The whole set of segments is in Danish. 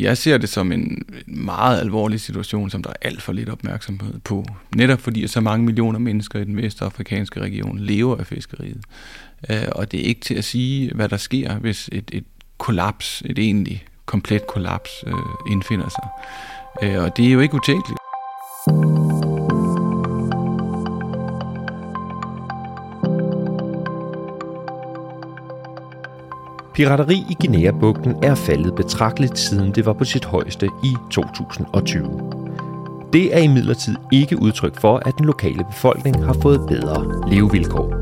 Jeg ser det som en meget alvorlig situation, som der er alt for lidt opmærksomhed på. Netop fordi så mange millioner mennesker i den vestafrikanske region lever af fiskeriet. Øh, og det er ikke til at sige, hvad der sker, hvis et, et kollaps, et egentlig komplet kollaps øh, indfinder sig. Øh, og det er jo ikke utænkeligt. Pirateri i Guinea-bugten er faldet betragteligt siden det var på sit højeste i 2020. Det er imidlertid ikke udtryk for, at den lokale befolkning har fået bedre levevilkår.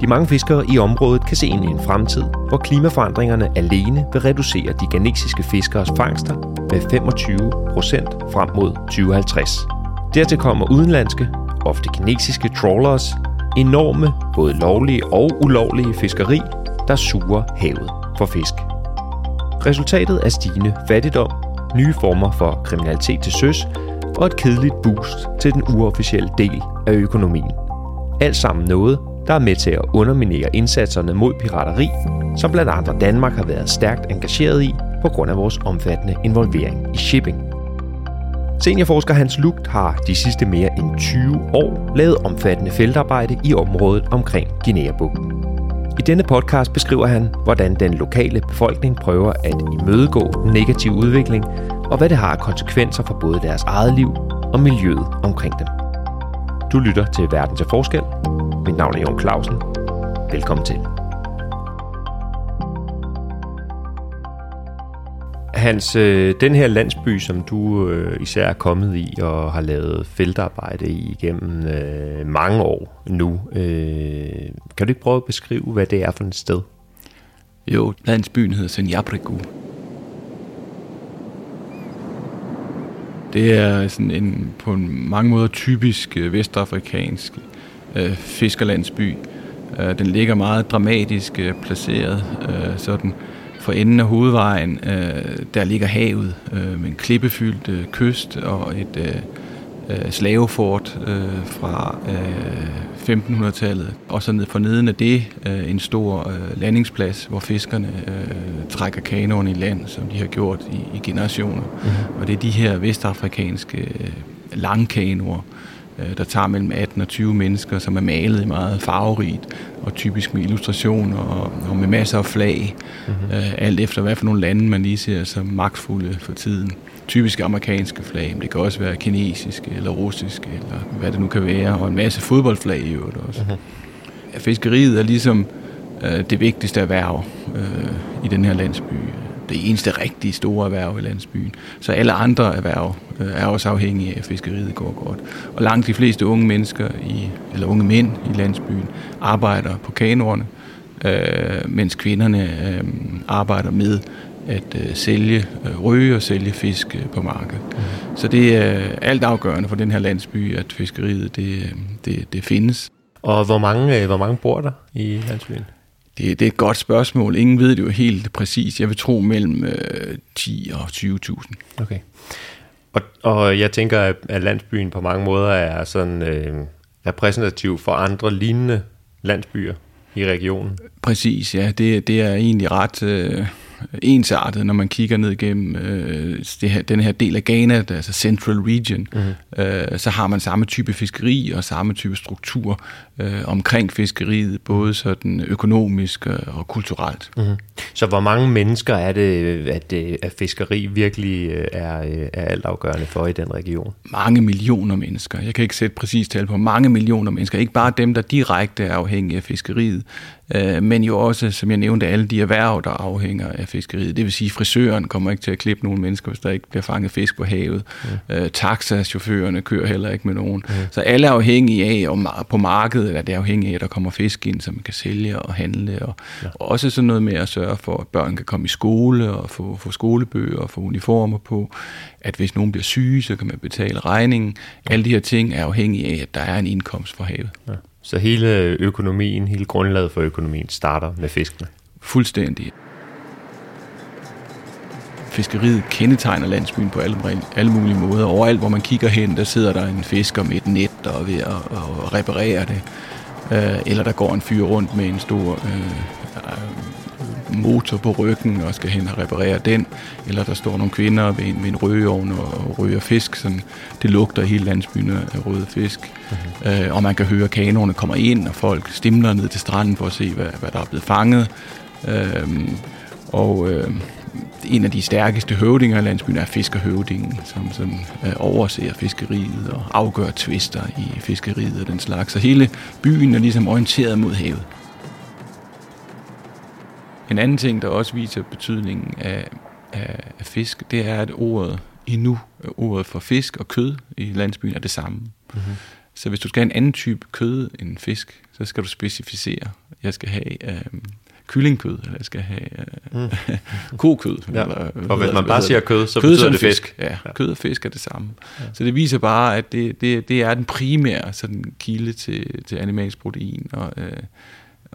De mange fiskere i området kan se ind i en fremtid, hvor klimaforandringerne alene vil reducere de ganesiske fiskeres fangster med 25 procent frem mod 2050. Dertil kommer udenlandske, ofte kinesiske trawlers, enorme, både lovlige og ulovlige fiskeri, der suger havet for fisk. Resultatet er stigende fattigdom, nye former for kriminalitet til søs og et kedeligt boost til den uofficielle del af økonomien. Alt sammen noget, der er med til at underminere indsatserne mod pirateri, som blandt andre Danmark har været stærkt engageret i på grund af vores omfattende involvering i shipping. Seniorforsker Hans Lugt har de sidste mere end 20 år lavet omfattende feltarbejde i området omkring Guinea-bugten. I denne podcast beskriver han, hvordan den lokale befolkning prøver at imødegå negativ udvikling, og hvad det har af konsekvenser for både deres eget liv og miljøet omkring dem. Du lytter til Verden til Forskel. Mit navn er Jon Clausen. Velkommen til. Hans, øh, den her landsby, som du øh, især er kommet i og har lavet feltarbejde i igennem øh, mange år nu, øh, kan du ikke prøve at beskrive, hvad det er for et sted? Jo, landsbyen hedder Senjabriku. Det er sådan en på mange måder typisk øh, vestafrikansk øh, fiskerlandsby. Øh, den ligger meget dramatisk øh, placeret, øh, sådan for enden af hovedvejen, øh, der ligger havet øh, med en klippefyldt øh, kyst og et øh, øh, slavefort øh, fra øh, 1500-tallet. Og så ned for neden af det øh, en stor øh, landingsplads, hvor fiskerne øh, trækker kanoerne i land, som de har gjort i, i generationer. Mm-hmm. Og det er de her vestafrikanske øh, langkanoer, øh, der tager mellem 18 og 20 mennesker, som er malet meget farverigt, og typisk med illustrationer og, og med masser af flag, mm-hmm. øh, alt efter hvad for nogle lande man lige ser som magtfulde for tiden. Typisk amerikanske flag, men det kan også være kinesiske eller russiske, eller hvad det nu kan være, og en masse fodboldflag i øvrigt også. Mm-hmm. Fiskeriet er ligesom øh, det vigtigste erhverv øh, i den her landsby det eneste rigtig store erhverv i landsbyen. Så alle andre erhverv øh, er også afhængige af, at fiskeriet går godt. Og langt de fleste unge mennesker, i, eller unge mænd i landsbyen, arbejder på kanoerne, øh, mens kvinderne øh, arbejder med at øh, sælge øh, røge og sælge fisk øh, på markedet. Mm. Så det er alt afgørende for den her landsby, at fiskeriet det, det, det findes. Og hvor mange, øh, hvor mange bor der i landsbyen? Det, det er et godt spørgsmål. Ingen ved det jo helt præcis. Jeg vil tro mellem øh, 10 og 20.000. Okay. Og, og jeg tænker, at landsbyen på mange måder er sådan øh, repræsentativ for andre lignende landsbyer i regionen. Præcis, ja. Det, det er egentlig ret... Øh, ensartet, når man kigger ned gennem øh, det her, den her del af Ghana, altså Central Region, mm-hmm. øh, så har man samme type fiskeri og samme type struktur øh, omkring fiskeriet, både sådan økonomisk og kulturelt. Mm-hmm. Så hvor mange mennesker er det, at, at fiskeri virkelig øh, er, øh, er altafgørende for i den region? Mange millioner mennesker. Jeg kan ikke sætte præcis tal på. Mange millioner mennesker. Ikke bare dem, der direkte er afhængige af fiskeriet, øh, men jo også, som jeg nævnte, alle de erhverv, der afhænger af fiskeriet. Det vil sige, frisøren kommer ikke til at klippe nogen mennesker, hvis der ikke bliver fanget fisk på havet. Mm. Øh, taxachaufførerne kører heller ikke med nogen. Mm. Så alle er afhængige af, om på markedet er det afhængige af, at der kommer fisk ind, som man kan sælge og handle. Og, ja. og også sådan noget med at sørge for, at børn kan komme i skole og få, få skolebøger og få uniformer på. At hvis nogen bliver syge, så kan man betale regningen. Alle de her ting er afhængige af, at der er en indkomst fra havet. Ja. Så hele økonomien, hele grundlaget for økonomien starter med fiskene? Fuldstændig. Fiskeriet kendetegner landsbyen på alle, alle mulige måder. Overalt, hvor man kigger hen, der sidder der en fisker med et net og er ved at, at reparere det. Øh, eller der går en fyr rundt med en stor øh, motor på ryggen og skal hen og reparere den, eller der står nogle kvinder ved en, ved en røgeovn og ryger fisk, sådan det lugter hele landsbyen af røde fisk. Mm-hmm. Øh, og man kan høre, at kanoerne kommer ind, og folk stimler ned til stranden for at se, hvad, hvad der er blevet fanget. Øh, og øh, en af de stærkeste høvdinger i landsbyen er fiskerhøvdingen, som sådan, øh, overser fiskeriet og afgør tvister i fiskeriet og den slags. Så hele byen er ligesom orienteret mod havet. En anden ting, der også viser betydningen af, af, af fisk, det er, at ordet endnu, ordet for fisk og kød i landsbyen er det samme. Mm-hmm. Så hvis du skal have en anden type kød end fisk, så skal du specificere. Jeg skal have øh, kyllingkød, eller jeg skal have øh, mm. kokød. Ja. Eller, og hvis man bare siger kød, så kød betyder det fisk. fisk. Ja, ja, kød og fisk er det samme. Ja. Så det viser bare, at det, det, det er den primære sådan, kilde til, til animalsk protein, og, øh,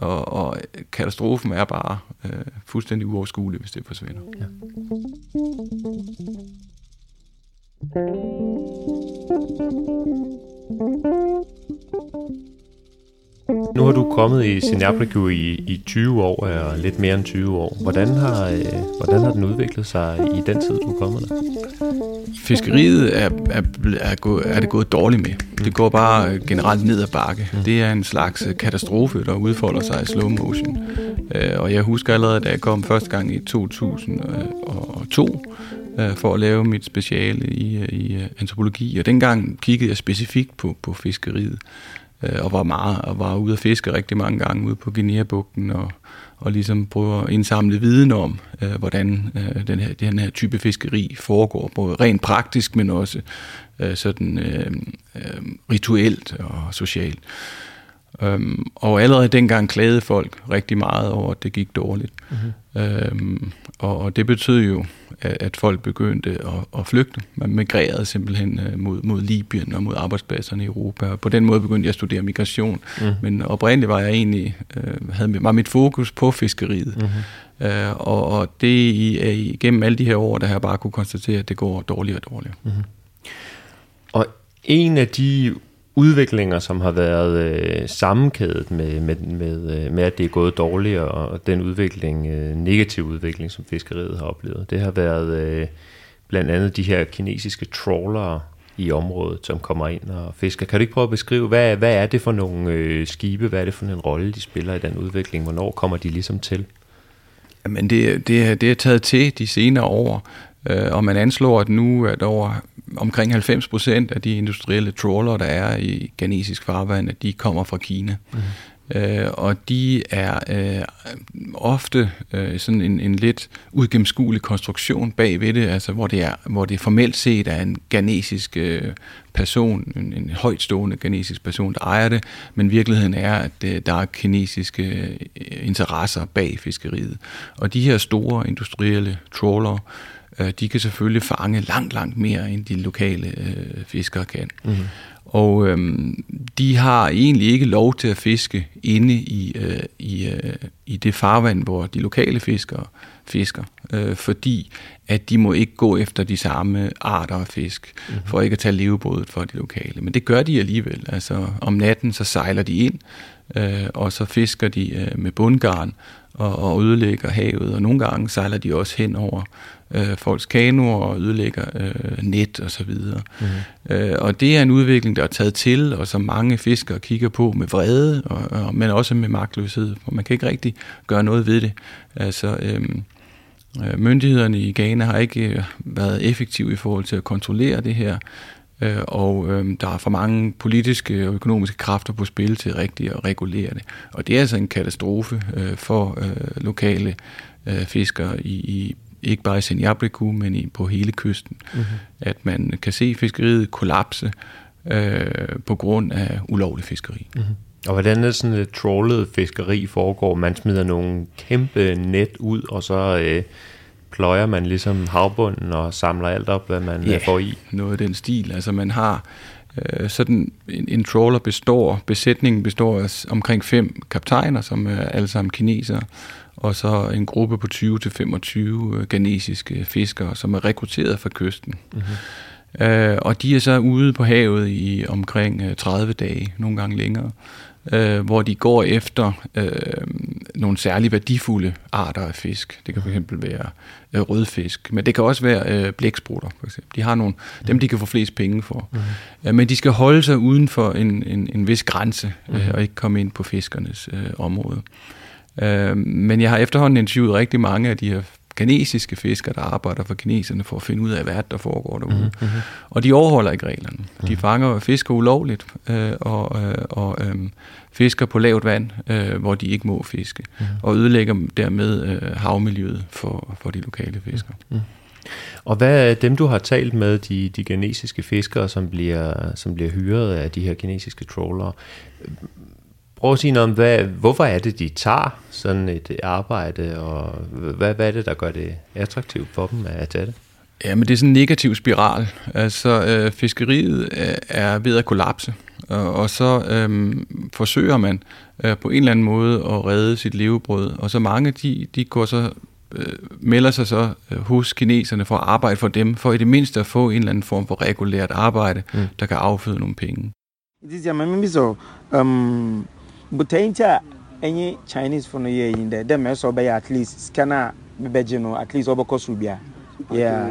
og, og katastrofen er bare øh, fuldstændig uoverskuelig, hvis det forsvinder. Ja. Nu har du kommet i Sinabrico i, i 20 år, og lidt mere end 20 år. Hvordan har, øh, hvordan har den udviklet sig i den tid, du er kommet der? Fiskeriet er, er, er, gået, er det gået dårligt med. Det går bare generelt ned ad bakke. Mm. Det er en slags katastrofe, der udfolder sig i slow motion. Øh, og jeg husker allerede, da jeg kom første gang i 2002, øh, for at lave mit speciale i, i antropologi. Og dengang kiggede jeg specifikt på, på fiskeriet øh, og var meget og var ude at fiske rigtig mange gange ude på Guinea-bugten og, og ligesom prøve at indsamle viden om, øh, hvordan øh, den, her, den her type fiskeri foregår, både rent praktisk, men også øh, sådan øh, øh, rituelt og socialt. Øhm, og allerede dengang klagede folk rigtig meget over, at det gik dårligt. Mm-hmm. Øhm, og, og det betød jo, at, at folk begyndte at, at flygte. Man migrerede simpelthen øh, mod, mod Libyen og mod arbejdspladserne i Europa. Og på den måde begyndte jeg at studere migration. Mm. Men oprindeligt var jeg egentlig, øh, havde, var mit fokus på fiskeriet. Mm-hmm. Øh, og, og det i, igennem alle de her år, der har jeg bare kunne konstatere, at det går dårligere og dårligere. Mm-hmm. Og en af de udviklinger, som har været øh, sammenkædet med, med, med, øh, med, at det er gået dårligt, og den udvikling, øh, negativ udvikling, som fiskeriet har oplevet. Det har været øh, blandt andet de her kinesiske trawlere i området, som kommer ind og fisker. Kan du ikke prøve at beskrive, hvad, hvad er det for nogle øh, skibe, hvad er det for en rolle, de spiller i den udvikling? Hvornår kommer de ligesom til? Jamen det, det, det er taget til de senere år, øh, og man anslår, at nu at over omkring 90 procent af de industrielle trawler, der er i ganesisk farvand, de kommer fra Kina. Mm. Øh, og de er øh, ofte øh, sådan en, en lidt udgennemskuelig konstruktion bagved det, altså hvor det, er, hvor det formelt set er en ganesisk øh, person, en, en højtstående ganesisk person, der ejer det, men virkeligheden er, at øh, der er kinesiske øh, interesser bag fiskeriet. Og de her store industrielle trawler, øh, de kan selvfølgelig fange langt, langt mere, end de lokale øh, fiskere kan. Mm-hmm. Og øhm, de har egentlig ikke lov til at fiske inde i, øh, i, øh, i det farvand, hvor de lokale fiskere fisker, øh, fordi at de må ikke gå efter de samme arter af fisk, mm-hmm. for ikke at tage levebrødet for de lokale. Men det gør de alligevel. Altså om natten så sejler de ind, øh, og så fisker de øh, med bundgarn og, og ødelægger havet, og nogle gange sejler de også hen over øh, folks kanoer og ødelægger øh, net og så videre. Mm. Øh, og det er en udvikling, der er taget til, og som mange fiskere kigger på med vrede, og, og, men også med magtløshed, for man kan ikke rigtig gøre noget ved det. Altså, øhm, øh, myndighederne i Ghana har ikke øh, været effektive i forhold til at kontrollere det her, øh, og øh, der er for mange politiske og økonomiske kræfter på spil til rigtigt at regulere det. Og det er altså en katastrofe øh, for øh, lokale øh, fiskere i, i ikke bare i Senjabriku, men i, på hele kysten. Mm-hmm. At man kan se fiskeriet kollapse øh, på grund af ulovlig fiskeri. Mm-hmm. Og hvordan er sådan et trawlet fiskeri foregår? Man smider nogle kæmpe net ud, og så øh, pløjer man ligesom havbunden og samler alt op, hvad man ja, øh, får i? noget af den stil. Altså man har øh, sådan en, en trawler består, besætningen består af omkring fem kaptajner, som er alle sammen kinesere, og så en gruppe på 20-25 øh, ghanesiske fiskere, som er rekrutteret fra kysten. Mm-hmm. Øh, og de er så ude på havet i omkring 30 øh, dage, nogle gange længere. Øh, hvor de går efter øh, nogle særligt værdifulde arter af fisk. Det kan fx være øh, rødfisk, men det kan også være øh, blæksprutter, for eksempel. De har nogle, dem, de kan få flest penge for. Mm. Ja, men de skal holde sig uden for en, en, en vis grænse, øh, og ikke komme ind på fiskernes øh, område. Øh, men jeg har efterhånden interviewet rigtig mange af de her kinesiske fiskere, der arbejder for kineserne for at finde ud af, hvad der foregår derude. Mm-hmm. Og de overholder ikke reglerne. De mhm. fanger fisker ulovligt øh, og, øh, og øh, fisker på lavt vand, øh, hvor de ikke må fiske, mm. og ødelægger dermed øh, havmiljøet for, for de lokale fiskere. Mm. Og hvad er dem, du har talt med, de, de kinesiske fiskere, som bliver, som bliver hyret af de her kinesiske trawlere, Prøv at sige noget om, hvad, hvorfor er det, de tager sådan et arbejde, og hvad, hvad er det, der gør det attraktivt for dem at tage det? Ja, men det er sådan en negativ spiral. Altså, øh, fiskeriet er ved at kollapse, og, og så øh, forsøger man øh, på en eller anden måde at redde sit levebrød, og så mange, de, de går så øh, melder sig så øh, hos kineserne for at arbejde for dem, for i det mindste at få en eller anden form for regulært arbejde, mm. der kan afføde nogle penge. Det er um, botainti a ɛnye chinese fo no yɛ yi dɛ dɛ mɛ sɛ ɔbɛyɛ at least scanner bɛbɛgye no oh, at least ɔbɛkɔ so bia. Yeah.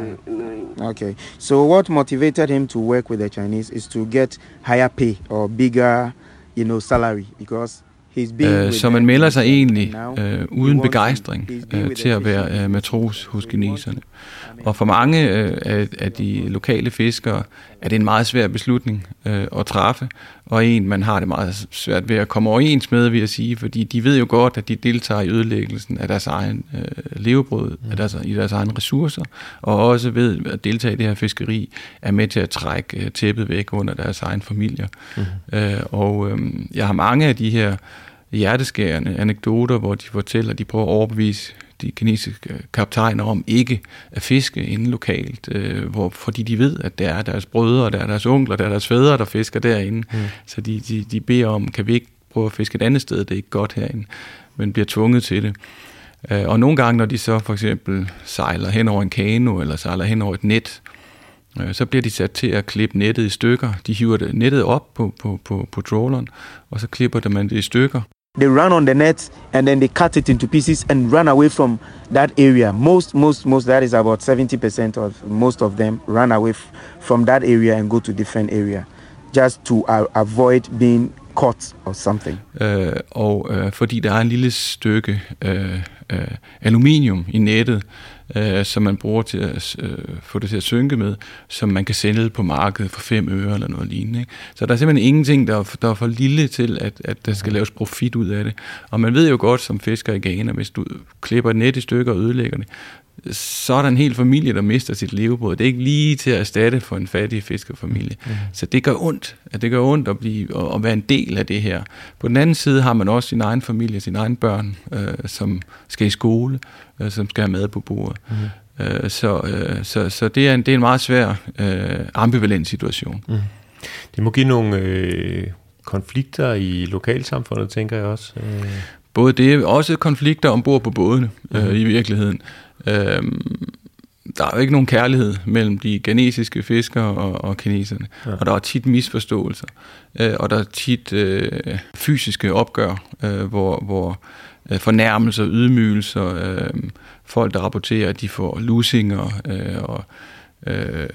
Okay. So what motivated him to work with the chinese is to get higher pay or bigger you know salary because Øh, så man melder sig egentlig øh, uden begejstring øh, til at være øh, matros hos kineserne. Og for mange øh, af, de lokale fiskere er det en meget svær beslutning øh, at træffe, og en, man har det meget svært ved at komme overens med, vil jeg sige, fordi de ved jo godt, at de deltager i ødelæggelsen af deres egen øh, levebrød, af deres, i deres egne ressourcer, og også ved at deltage i det her fiskeri, er med til at trække øh, tæppet væk under deres egen familier. Mm. Øh, og øh, jeg har mange af de her hjerteskærende anekdoter, hvor de fortæller, at de prøver at overbevise de kinesiske kaptajner om ikke at fiske inden lokalt, øh, hvor, fordi de ved, at det er deres brødre, der er deres onkler, der er deres fædre, der fisker derinde. Mm. Så de, de, de beder om, kan vi ikke prøve at fiske et andet sted, det er ikke godt herinde, men bliver tvunget til det. Øh, og nogle gange, når de så for eksempel sejler hen over en kano, eller sejler hen over et net, øh, så bliver de sat til at klippe nettet i stykker. De hiver nettet op på, på, på, på trawleren, og så klipper man det i stykker. They run on the net and then they cut it into pieces and run away from that area. Most, most, most, that is about 70% of most of them run away from that area and go to different area just to uh, avoid being caught or something. Uh, og uh, fordi der er en lille stykke uh, øh, aluminium i nettet, øh, som man bruger til at øh, få det til at synke med, som man kan sælge på markedet for 5 øre eller noget lignende. Ikke? Så der er simpelthen ingenting, der er, der er for lille til, at, at der skal laves profit ud af det. Og man ved jo godt som fisker i Ghana, hvis du klipper et net i stykker og ødelægger det, så er der en hel familie, der mister sit levebrød. Det er ikke lige til at erstatte for en fattig fiskerfamilie. Mm. Så det gør ondt. At det gør ondt at, blive, at være en del af det her. På den anden side har man også sin egen familie, sine egne børn, øh, som skal i skole, øh, som skal have mad på bordet. Mm. Øh, så, øh, så, så det, er en, det er en meget svær øh, ambivalent situation. Mm. Det må give nogle øh, konflikter i lokalsamfundet, tænker jeg også. Øh. Både det, også konflikter ombord på bådene øh, mm. i virkeligheden. Øhm, der er jo ikke nogen kærlighed mellem de ghanesiske fiskere og, og kineserne. Ja. Og der er tit misforståelser. Øh, og der er tit øh, fysiske opgør, øh, hvor, hvor øh, fornærmelser, ydmygelser, øh, folk der rapporterer, at de får lusinger øh, og, øh,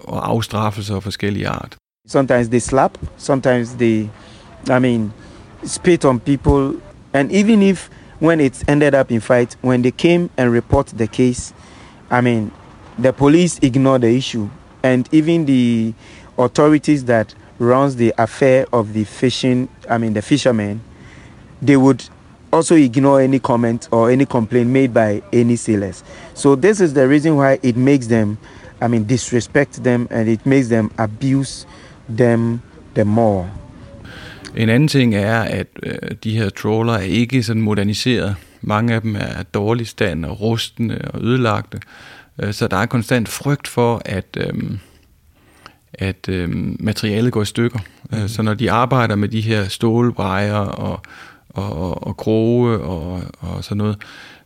og afstraffelser af forskellige art. Sometimes they slap, sometimes they, I mean, spit on people, and even if when it ended up in fight, when they came and report the case, I mean, the police ignored the issue, and even the authorities that runs the affair of the fishing, I mean, the fishermen, they would also ignore any comment or any complaint made by any sailors. So this is the reason why it makes them, I mean, disrespect them and it makes them abuse them the more. En anden ting er, at øh, de her trawler er ikke sådan moderniseret. Mange af dem er dårlig stand og rustne og ødelagte. Øh, så der er konstant frygt for, at, øh, at øh, materialet går i stykker. Mm. Så når de arbejder med de her stålbrejer og, og, og kroge og, og sådan noget,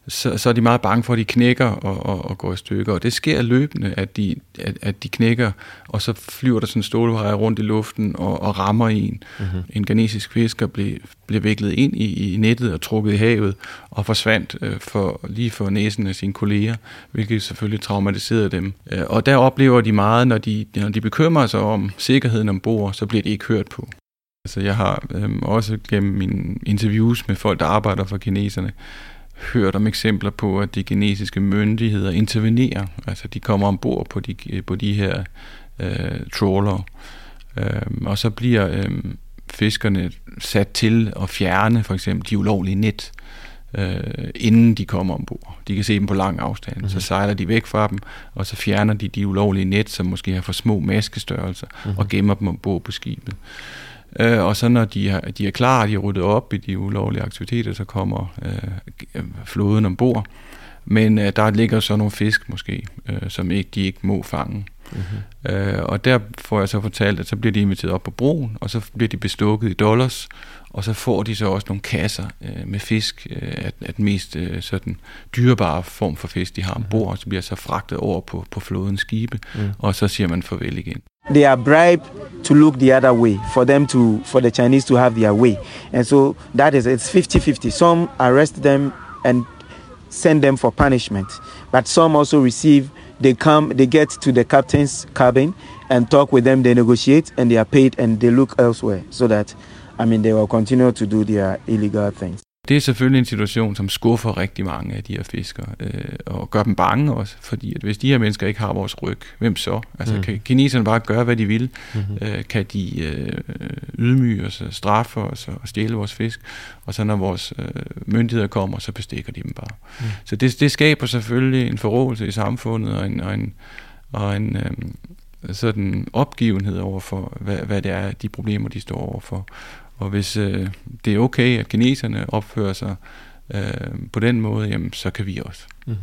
så, så er de meget bange for, at de knækker og, og, og går i stykker. Og det sker løbende, at de, at, at de knækker, og så flyver der sådan en stålvejr rundt i luften og, og rammer en. Mm-hmm. En ganesisk fisker blev, blev viklet ind i, i nettet og trukket i havet og forsvandt øh, for, lige for næsen af sine kolleger, hvilket selvfølgelig traumatiserede dem. Øh, og der oplever de meget, når de, når de bekymrer sig om sikkerheden ombord, så bliver de ikke hørt på. Altså jeg har øhm, også gennem mine interviews med folk, der arbejder for kineserne, hørt om eksempler på, at de kinesiske myndigheder intervenerer. Altså de kommer ombord på de, på de her øh, trawler, øh, og så bliver øh, fiskerne sat til at fjerne for eksempel de ulovlige net, øh, inden de kommer ombord. De kan se dem på lang afstand. Mm-hmm. Så sejler de væk fra dem, og så fjerner de de ulovlige net, som måske har for små maskestørrelser, mm-hmm. og gemmer dem ombord på skibet. Øh, og så når de, er, de er klar, de er ryddet op i de ulovlige aktiviteter, så kommer øh, floden ombord. Men øh, der ligger så nogle fisk måske, øh, som ikke, de ikke må fange. Mm-hmm. Øh, og der får jeg så fortalt, at så bliver de inviteret op på broen, og så bliver de bestukket i dollars, og så får de så også nogle kasser øh, med fisk, øh, at, at den mest øh, sådan dyrebare form for fisk, de har ombord, og så bliver så fragtet over på, på flodens skibe, mm. og så siger man farvel igen. They are bribed to look the other way for them to for the Chinese to have their way, and so that is it's 50-50. Some arrest them and send them for punishment, but some also receive. They come, they get to the captain's cabin and talk with them. They negotiate and they are paid, and they look elsewhere so that I mean, they will continue to do their illegal things. Det er selvfølgelig en situation, som skuffer rigtig mange af de her fiskere, øh, og gør dem bange også, fordi at hvis de her mennesker ikke har vores ryg, hvem så? Altså, mm. kan kineserne bare gøre, hvad de vil? Mm-hmm. Øh, kan de øh, ydmyge os, straffe os og stjæle vores fisk? Og så når vores øh, myndigheder kommer, så bestikker de dem bare. Mm. Så det, det skaber selvfølgelig en forrådelse i samfundet, og en, og en, og en øh, sådan opgivenhed over for, hvad, hvad det er, de problemer, de står overfor. Og hvis øh, det er okay, at kineserne opfører sig øh, på den måde, jamen, så kan vi også. Mm-hmm.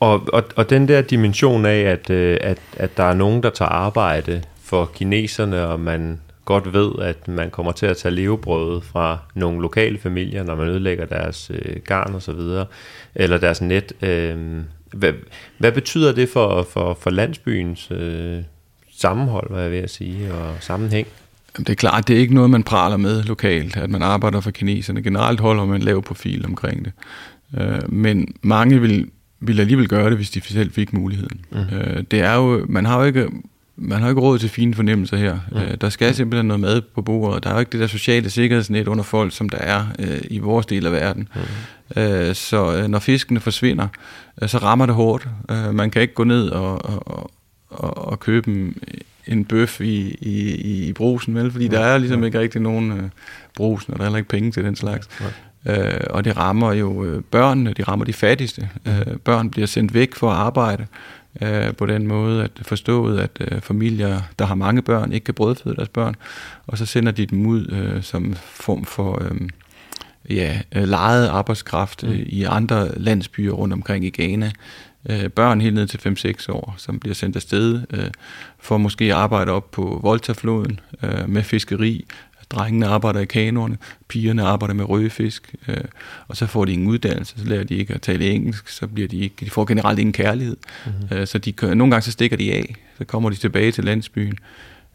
Og, og, og den der dimension af, at, øh, at, at der er nogen, der tager arbejde for kineserne, og man godt ved, at man kommer til at tage levebrødet fra nogle lokale familier, når man ødelægger deres øh, garn og så videre, eller deres net. Øh, hvad, hvad betyder det for, for, for landsbyens øh, sammenhold, hvad jeg vil sige, og sammenhæng? Det er klart, det er ikke noget, man praler med lokalt, at man arbejder for kineserne. Generelt holder man lav profil omkring det. Øh, men mange vil, vil alligevel gøre det, hvis de selv fik muligheden. Mm. Øh, det er jo, man har jo ikke man har ikke råd til fine fornemmelser her. Mm. Øh, der skal simpelthen noget mad på bordet. Der er jo ikke det der sociale sikkerhedsnet under folk, som der er i vores del af verden. Mm. så når fiskene forsvinder, så rammer det hårdt. man kan ikke gå ned og, og, og, og købe dem en bøf i, i, i brusen, vel? Fordi ja, der er ligesom ja. ikke rigtig nogen øh, brusen, og der er heller ikke penge til den slags. Ja. Øh, og det rammer jo øh, børnene, de rammer de fattigste. Øh, børn bliver sendt væk for at arbejde øh, på den måde, at forstået, at øh, familier, der har mange børn, ikke kan brødføde deres børn, og så sender de dem ud øh, som form for... Øh, ja, øh, lejet arbejdskraft mm. øh, i andre landsbyer rundt omkring i Ghana, øh, børn helt ned til 5-6 år, som bliver sendt afsted øh, for måske at arbejde op på Voltafloden øh, med fiskeri. Drengene arbejder i kanoerne, pigerne arbejder med røde fisk, øh, og så får de ingen uddannelse, så lærer de ikke at tale engelsk, så bliver de ikke, de får generelt ingen kærlighed. Mm-hmm. Øh, så de, nogle gange så stikker de af, så kommer de tilbage til landsbyen,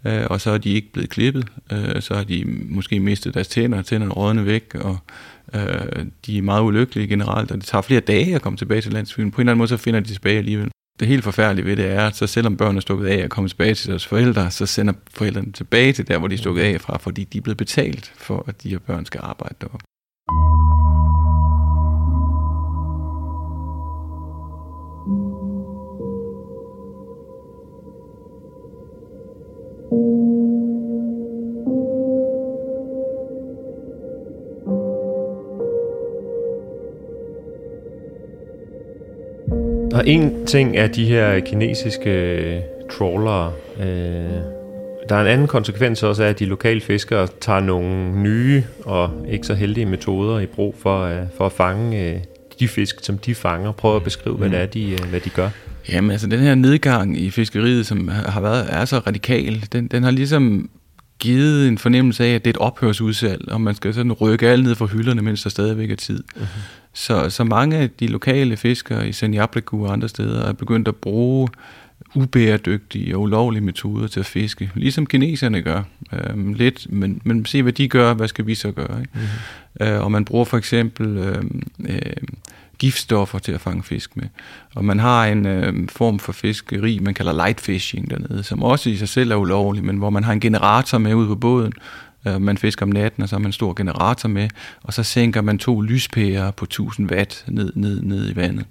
øh, og så er de ikke blevet klippet, øh, så har de måske mistet deres tænder, tænderne rådne væk, og Øh, de er meget ulykkelige generelt, og det tager flere dage at komme tilbage til landsbyen. På en eller anden måde, så finder de tilbage alligevel. Det helt forfærdelige ved det er, at så selvom børnene er stukket af og kommer tilbage til deres forældre, så sender forældrene tilbage til der, hvor de er stukket af fra, fordi de er blevet betalt for, at de her børn skal arbejde deroppe. En ting er de her kinesiske øh, trawlere. Øh, der er en anden konsekvens også af, at de lokale fiskere tager nogle nye og ikke så heldige metoder i brug for, uh, for at fange uh, de fisk, som de fanger. Prøv at beskrive, mm. hvad det er, de, uh, hvad de gør. Jamen altså, den her nedgang i fiskeriet, som har været, er så radikal, den, den har ligesom givet en fornemmelse af, at det er et ophørsudsalg, og man skal sådan rykke alt ned fra hylderne, mens der stadigvæk er tid. Uh-huh. Så, så mange af de lokale fiskere i Senjabliku og andre steder er begyndt at bruge ubæredygtige og ulovlige metoder til at fiske, ligesom kineserne gør. Øhm, lidt, men, men se hvad de gør, hvad skal vi så gøre? Ikke? Mm-hmm. Øh, og man bruger for eksempel øh, øh, giftstoffer til at fange fisk med. Og man har en øh, form for fiskeri, man kalder light fishing dernede, som også i sig selv er ulovlig, men hvor man har en generator med ud på båden, Øh, man fisker om natten, og så har man en stor generator med, og så sænker man to lyspærer på 1000 watt ned, ned, ned i vandet.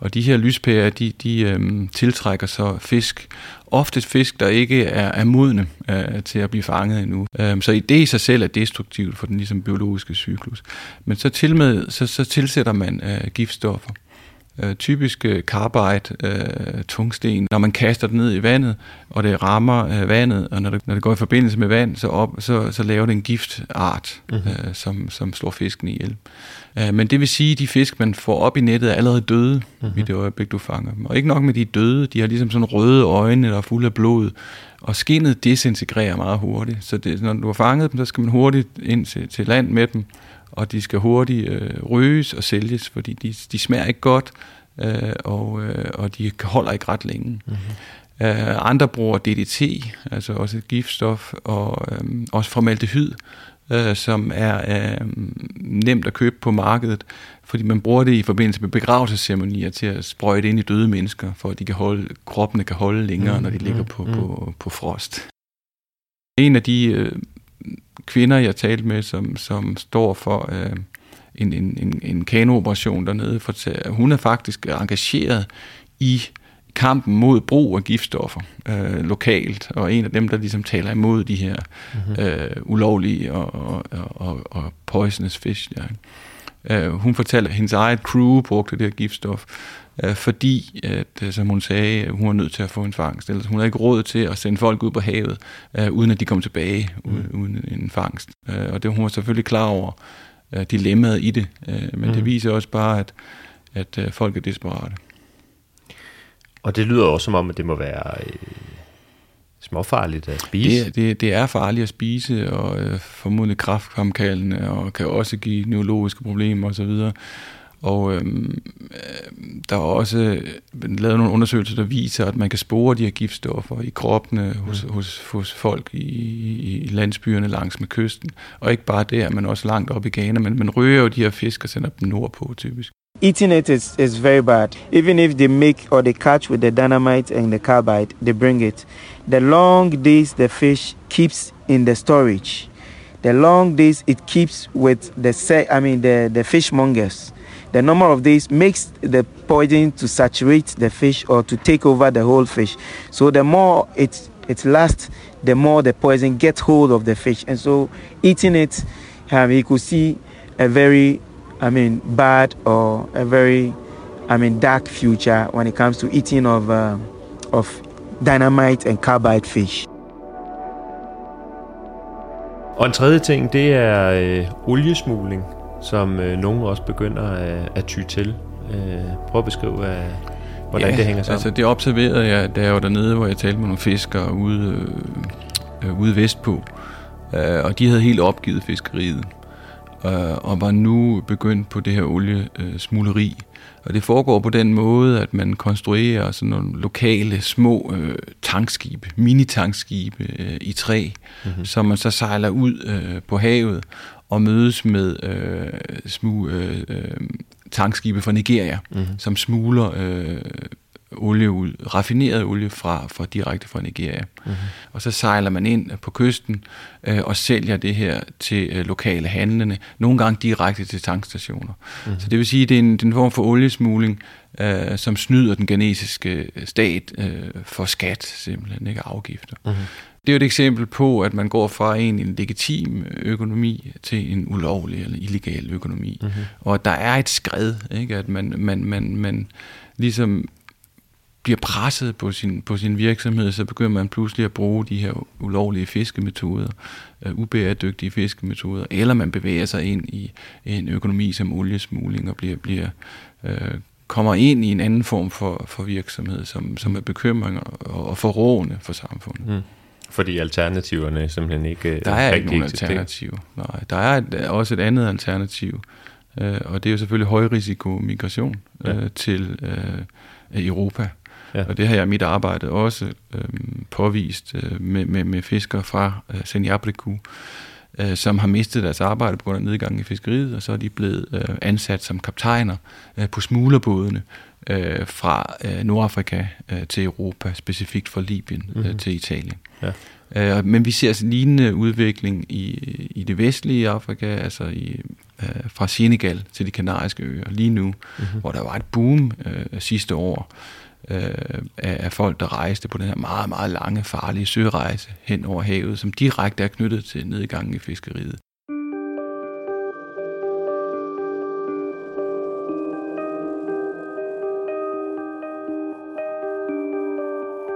Og de her lyspærer, de, de øhm, tiltrækker så fisk. Ofte fisk, der ikke er, er modne øh, til at blive fanget endnu. Øhm, så det i sig selv er destruktivt for den ligesom, biologiske cyklus. Men så, til med, så, så tilsætter man øh, giftstoffer. Øh, typisk øh, carbide, øh, tungsten, når man kaster det ned i vandet, og det rammer øh, vandet, og når det, når det går i forbindelse med vand, så, op, så, så laver det en giftart, mm-hmm. øh, som, som slår fisken ihjel. Øh, men det vil sige, at de fisk, man får op i nettet, er allerede døde mm-hmm. i det øjeblik, du fanger dem. Og ikke nok med de døde, de har ligesom sådan røde øjne, der er fulde af blod, og skinnet desintegrerer meget hurtigt. Så det, når du har fanget dem, så skal man hurtigt ind til, til land med dem, og de skal hurtigt øh, røges og sælges, fordi de, de smager ikke godt, øh, og, øh, og de holder ikke ret længe. Mm-hmm. Øh, andre bruger DDT, altså også et giftstof, og øh, også formaldehyd, øh, som er øh, nemt at købe på markedet, fordi man bruger det i forbindelse med begravelsesceremonier til at sprøjte ind i døde mennesker, for at de kan holde, kroppene kan holde længere, mm, når de ligger på, mm. på, på frost. En af de øh, kvinder, jeg talte med, som, som står for øh, en, en, en, en kanooperation dernede, for, hun er faktisk engageret i kampen mod brug af giftstoffer øh, lokalt, og en af dem, der ligesom taler imod de her mm-hmm. øh, ulovlige og, og, og, og poisonous fish. Ja. Øh, hun fortalte, at hendes eget crew brugte det her giftstof, øh, fordi, at, øh, som hun sagde, hun var nødt til at få en fangst. Ellers hun havde ikke råd til at sende folk ud på havet, øh, uden at de kom tilbage mm. uden, uden en fangst. Øh, og det hun var selvfølgelig klar over øh, dilemmaet i det, øh, men mm. det viser også bare, at, at øh, folk er desperate. Og det lyder også som om, at det må være øh, småfarligt at spise. Det, det, det er farligt at spise, og øh, formodentlig kraftfremkaldende, og kan også give neurologiske problemer osv. Og øhm, øh, der er også lavet nogle undersøgelser, der viser, at man kan spore de her giftstoffer i kroppene hos, mm. hos, hos folk i, i landsbyerne langs med kysten. Og ikke bare der, men også langt op i Ghana. Men man røger jo de her fisk og sender dem nordpå typisk. Eating it is, is very bad. Even if they make or they catch with the dynamite and the carbide, they bring it. The long days the fish keeps in the storage, the long days it keeps with the I mean the, the fishmongers. The number of days makes the poison to saturate the fish or to take over the whole fish. So the more it it lasts, the more the poison gets hold of the fish. And so eating it, um, you could see a very I mean, bad or a very, I mean, dark future when it comes to eating of, uh, of dynamite and carbide fish. Og en tredje ting, det er øh, oliesmugling, som øh, nogen også begynder at, at ty til. Øh, prøv at beskrive, øh, hvordan ja, det hænger sammen. altså det observerede jeg, da jeg var dernede, hvor jeg talte med nogle fiskere ude, øh, ude vestpå. Øh, og de havde helt opgivet fiskeriet øh, og var nu begyndt på det her oliesmugleri. Og det foregår på den måde, at man konstruerer sådan nogle lokale små øh, tankskibe, mini-tankskibe øh, i træ, mm-hmm. som man så sejler ud øh, på havet og mødes med øh, små øh, øh, tankskibe fra Nigeria, mm-hmm. som smugler øh, olie ud, raffineret olie fra, fra direkte fra Nigeria. Mm-hmm. Og så sejler man ind på kysten øh, og sælger det her til øh, lokale handlende, nogle gange direkte til tankstationer. Mm-hmm. Så det vil sige, at det er en, det er en form for oliesmugling, øh, som snyder den ghanesiske stat øh, for skat, simpelthen, ikke afgifter. Mm-hmm. Det er jo et eksempel på, at man går fra en, en legitim økonomi til en ulovlig eller illegal økonomi. Mm-hmm. Og der er et skred, ikke? at man, man, man, man ligesom bliver presset på sin, på sin virksomhed, så begynder man pludselig at bruge de her ulovlige fiskemetoder, uh, ubæredygtige fiskemetoder, eller man bevæger sig ind i en økonomi som oliesmugling og bliver, bliver uh, kommer ind i en anden form for, for virksomhed, som, som er bekymring og, og forrående for samfundet. Mm. Fordi alternativerne simpelthen ikke Der er ikke nogen alternativ. Nej, der er et, også et andet alternativ, Øh, og det er jo selvfølgelig højrisiko migration øh, ja. til øh, Europa. Ja. Og det har jeg i mit arbejde også øh, påvist øh, med, med, med fiskere fra øh, Senjabriku, øh, som har mistet deres arbejde på grund af nedgang i fiskeriet, og så er de blevet øh, ansat som kaptajner øh, på smuglerbådene øh, fra øh, Nordafrika øh, til Europa, specifikt fra Libyen mm-hmm. øh, mhm. til Italien. Ja. Øh, men vi ser altså lignende udvikling i, i det vestlige Afrika, altså i, øh, fra Senegal til de kanariske øer lige nu, mm-hmm. hvor der var et boom øh, sidste år øh, af, af folk, der rejste på den her meget, meget lange, farlige sørejse hen over havet, som direkte er knyttet til nedgangen i fiskeriet.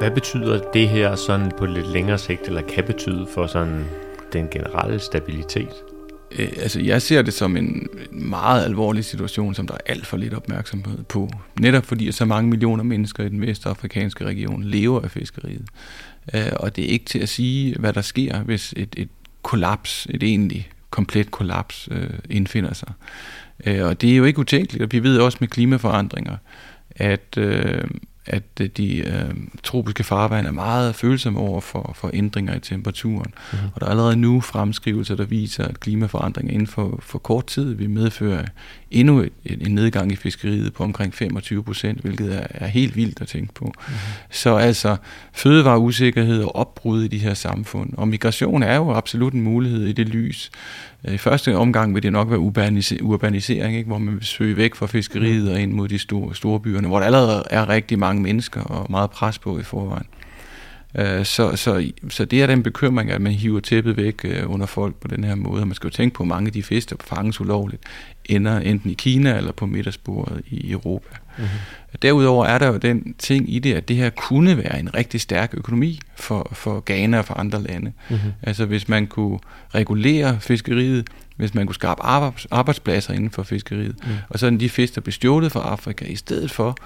Hvad betyder det her sådan på lidt længere sigt, eller kan betyde for sådan den generelle stabilitet? Øh, altså, jeg ser det som en meget alvorlig situation, som der er alt for lidt opmærksomhed på. Netop fordi så mange millioner mennesker i den vestafrikanske region lever af fiskeriet. Øh, og det er ikke til at sige, hvad der sker, hvis et, et kollaps, et egentlig komplet kollaps øh, indfinder sig. Øh, og det er jo ikke utænkeligt, og vi ved også med klimaforandringer, at, øh, at øh, de øh, tropiske farvand er meget følsomme over for, for ændringer i temperaturen. Mm-hmm. Og der er allerede nu fremskrivelser, der viser, at klimaforandringer inden for, for kort tid vil medføre endnu en nedgang i fiskeriet på omkring 25 procent, hvilket er, er helt vildt at tænke på. Mm-hmm. Så altså fødevareusikkerhed og opbrud i de her samfund. Og migration er jo absolut en mulighed i det lys. I første omgang vil det nok være urbanisering, ikke? hvor man vil søge væk fra fiskeriet og ind mod de store, store byerne, hvor der allerede er rigtig mange mennesker og meget pres på i forvejen. Øh, så, så, så det er den bekymring, at man hiver tæppet væk øh, under folk på den her måde. Og man skal jo tænke på, at mange af de fisk, der fanges ulovligt, ender enten i Kina eller på middagsbordet i Europa. Mm-hmm. Derudover er der jo den ting i det, at det her kunne være en rigtig stærk økonomi for, for Ghana og for andre lande. Mm-hmm. Altså hvis man kunne regulere fiskeriet, hvis man kunne skabe arbejdspladser inden for fiskeriet, mm. og sådan de fisk, der blev stjålet fra Afrika, i stedet for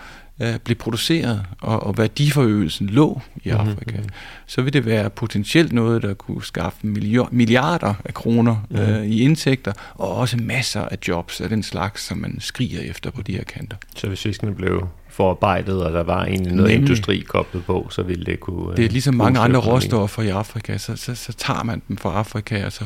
øh, blev produceret, og, og værdiforøgelsen lå i mhm, Afrika, mm-hmm. så vil det være potentielt noget, der kunne skaffe milliarder af kroner mm-hmm. øh, i indtægter, og også masser af jobs af den slags, som man skriger efter på de her kanter. Så hvis fiskene blev forarbejdet, og der var egentlig noget Nemlig. industri koblet på, så ville det kunne... Det er ligesom mange andre råstoffer i Afrika, så, så, så tager man dem fra Afrika, og så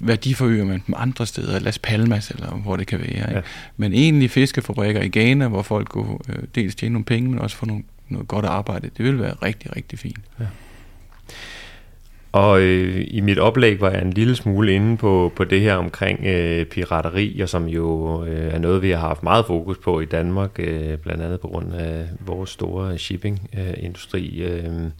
værdiforøger man dem andre steder, Las Palmas, eller hvor det kan være. Ikke? Ja. Men egentlig fiskefabrikker i Ghana, hvor folk kunne øh, dels tjene nogle penge, men også få nogle, noget godt arbejde, det vil være rigtig, rigtig fint. Ja. Og øh, i mit oplæg var jeg en lille smule inde på, på det her omkring øh, pirateri, og som jo øh, er noget, vi har haft meget fokus på i Danmark, øh, blandt andet på grund af vores store shippingindustri. Øh, øh.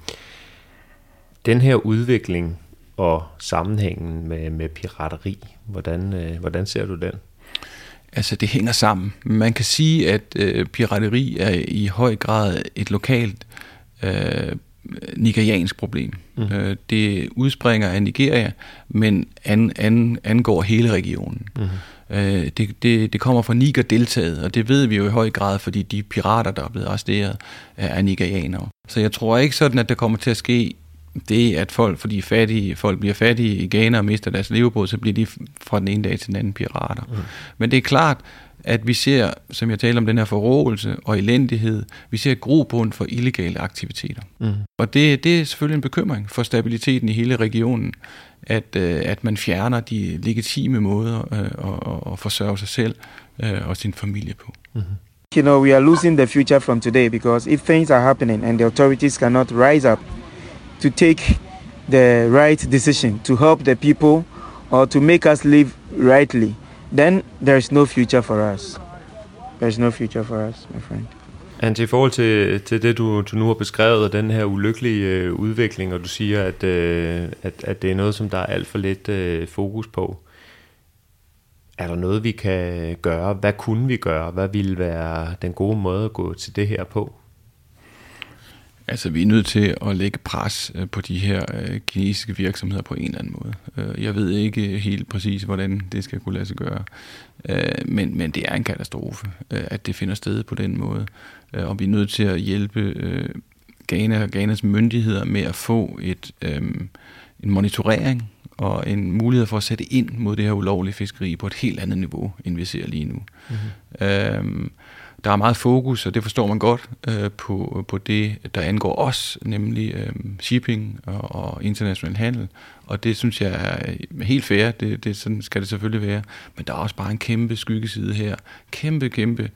Den her udvikling og sammenhængen med, med pirateri, hvordan, øh, hvordan ser du den? Altså, det hænger sammen. Man kan sige, at øh, pirateri er i høj grad et lokalt øh, nigeriansk problem. Mm. Øh, det udspringer af Nigeria, men an, an, angår hele regionen. Mm. Øh, det, det, det kommer fra Niger-deltaget, og det ved vi jo i høj grad, fordi de pirater, der er blevet arresteret, er nigerianere. Så jeg tror ikke sådan, at der kommer til at ske det, at folk, fordi fattige, folk bliver fattige i Ghana og mister deres levebrød, så bliver de fra den ene dag til den anden pirater. Mm. Men det er klart, at vi ser, som jeg taler om, den her forrådelse og elendighed, vi ser grobund for illegale aktiviteter. Mm. Og det, det er selvfølgelig en bekymring for stabiliteten i hele regionen, at, øh, at man fjerner de legitime måder øh, at, at forsørge sig selv øh, og sin familie på. Mm. You know, we are losing the future from today because if things are happening and the authorities cannot rise up to take the right decision to help the people or to make us live rightly, then there's no future for us. There's no future for us, my friend. And i forhold til, til det, du, du nu har beskrevet, og den her ulykkelige øh, udvikling, og du siger, at, øh, at, at det er noget, som der er alt for lidt øh, fokus på. Er der noget, vi kan gøre? Hvad kunne vi gøre? Hvad ville være den gode måde at gå til det her på? Altså, vi er nødt til at lægge pres øh, på de her øh, kinesiske virksomheder på en eller anden måde. Øh, jeg ved ikke helt præcis, hvordan det skal kunne lade sig gøre. Men, men det er en katastrofe, at det finder sted på den måde. Og vi er nødt til at hjælpe Ghana og Ghanas myndigheder med at få et, en monitorering og en mulighed for at sætte ind mod det her ulovlige fiskeri på et helt andet niveau, end vi ser lige nu. Mm-hmm. Øhm, der er meget fokus, og det forstår man godt, øh, på, på det, der angår os, nemlig øh, shipping og, og international handel. Og det synes jeg er helt fair, det, det, sådan skal det selvfølgelig være. Men der er også bare en kæmpe skyggeside her. Kæmpe, kæmpe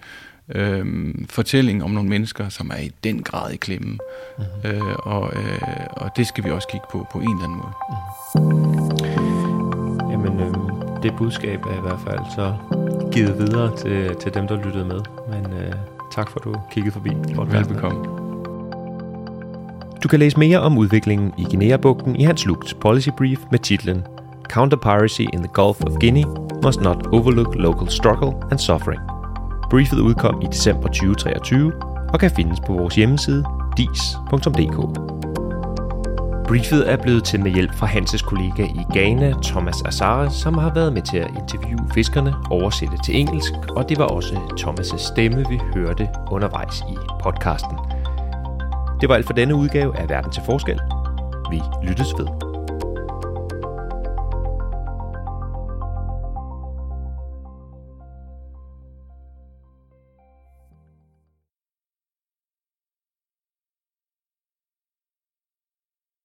øh, fortælling om nogle mennesker, som er i den grad i klemme. Mm-hmm. Øh, og, øh, og det skal vi også kigge på på en eller anden måde. Mm-hmm. Jamen, øh, det budskab er i hvert fald så givet videre til, til dem, der lyttede med. Tak for, at du kiggede forbi. Velbekomme. Du kan læse mere om udviklingen i Guinea-bugten i Hans Lugts policy brief med titlen Counter-piracy in the Gulf of Guinea must not overlook local struggle and suffering. Briefet udkom i december 2023 og kan findes på vores hjemmeside dis.dk. Briefet er blevet til med hjælp fra Hanses kollega i Ghana, Thomas Azare, som har været med til at interviewe fiskerne, oversætte til engelsk, og det var også Thomas' stemme, vi hørte undervejs i podcasten. Det var alt for denne udgave af Verden til Forskel. Vi lyttes ved.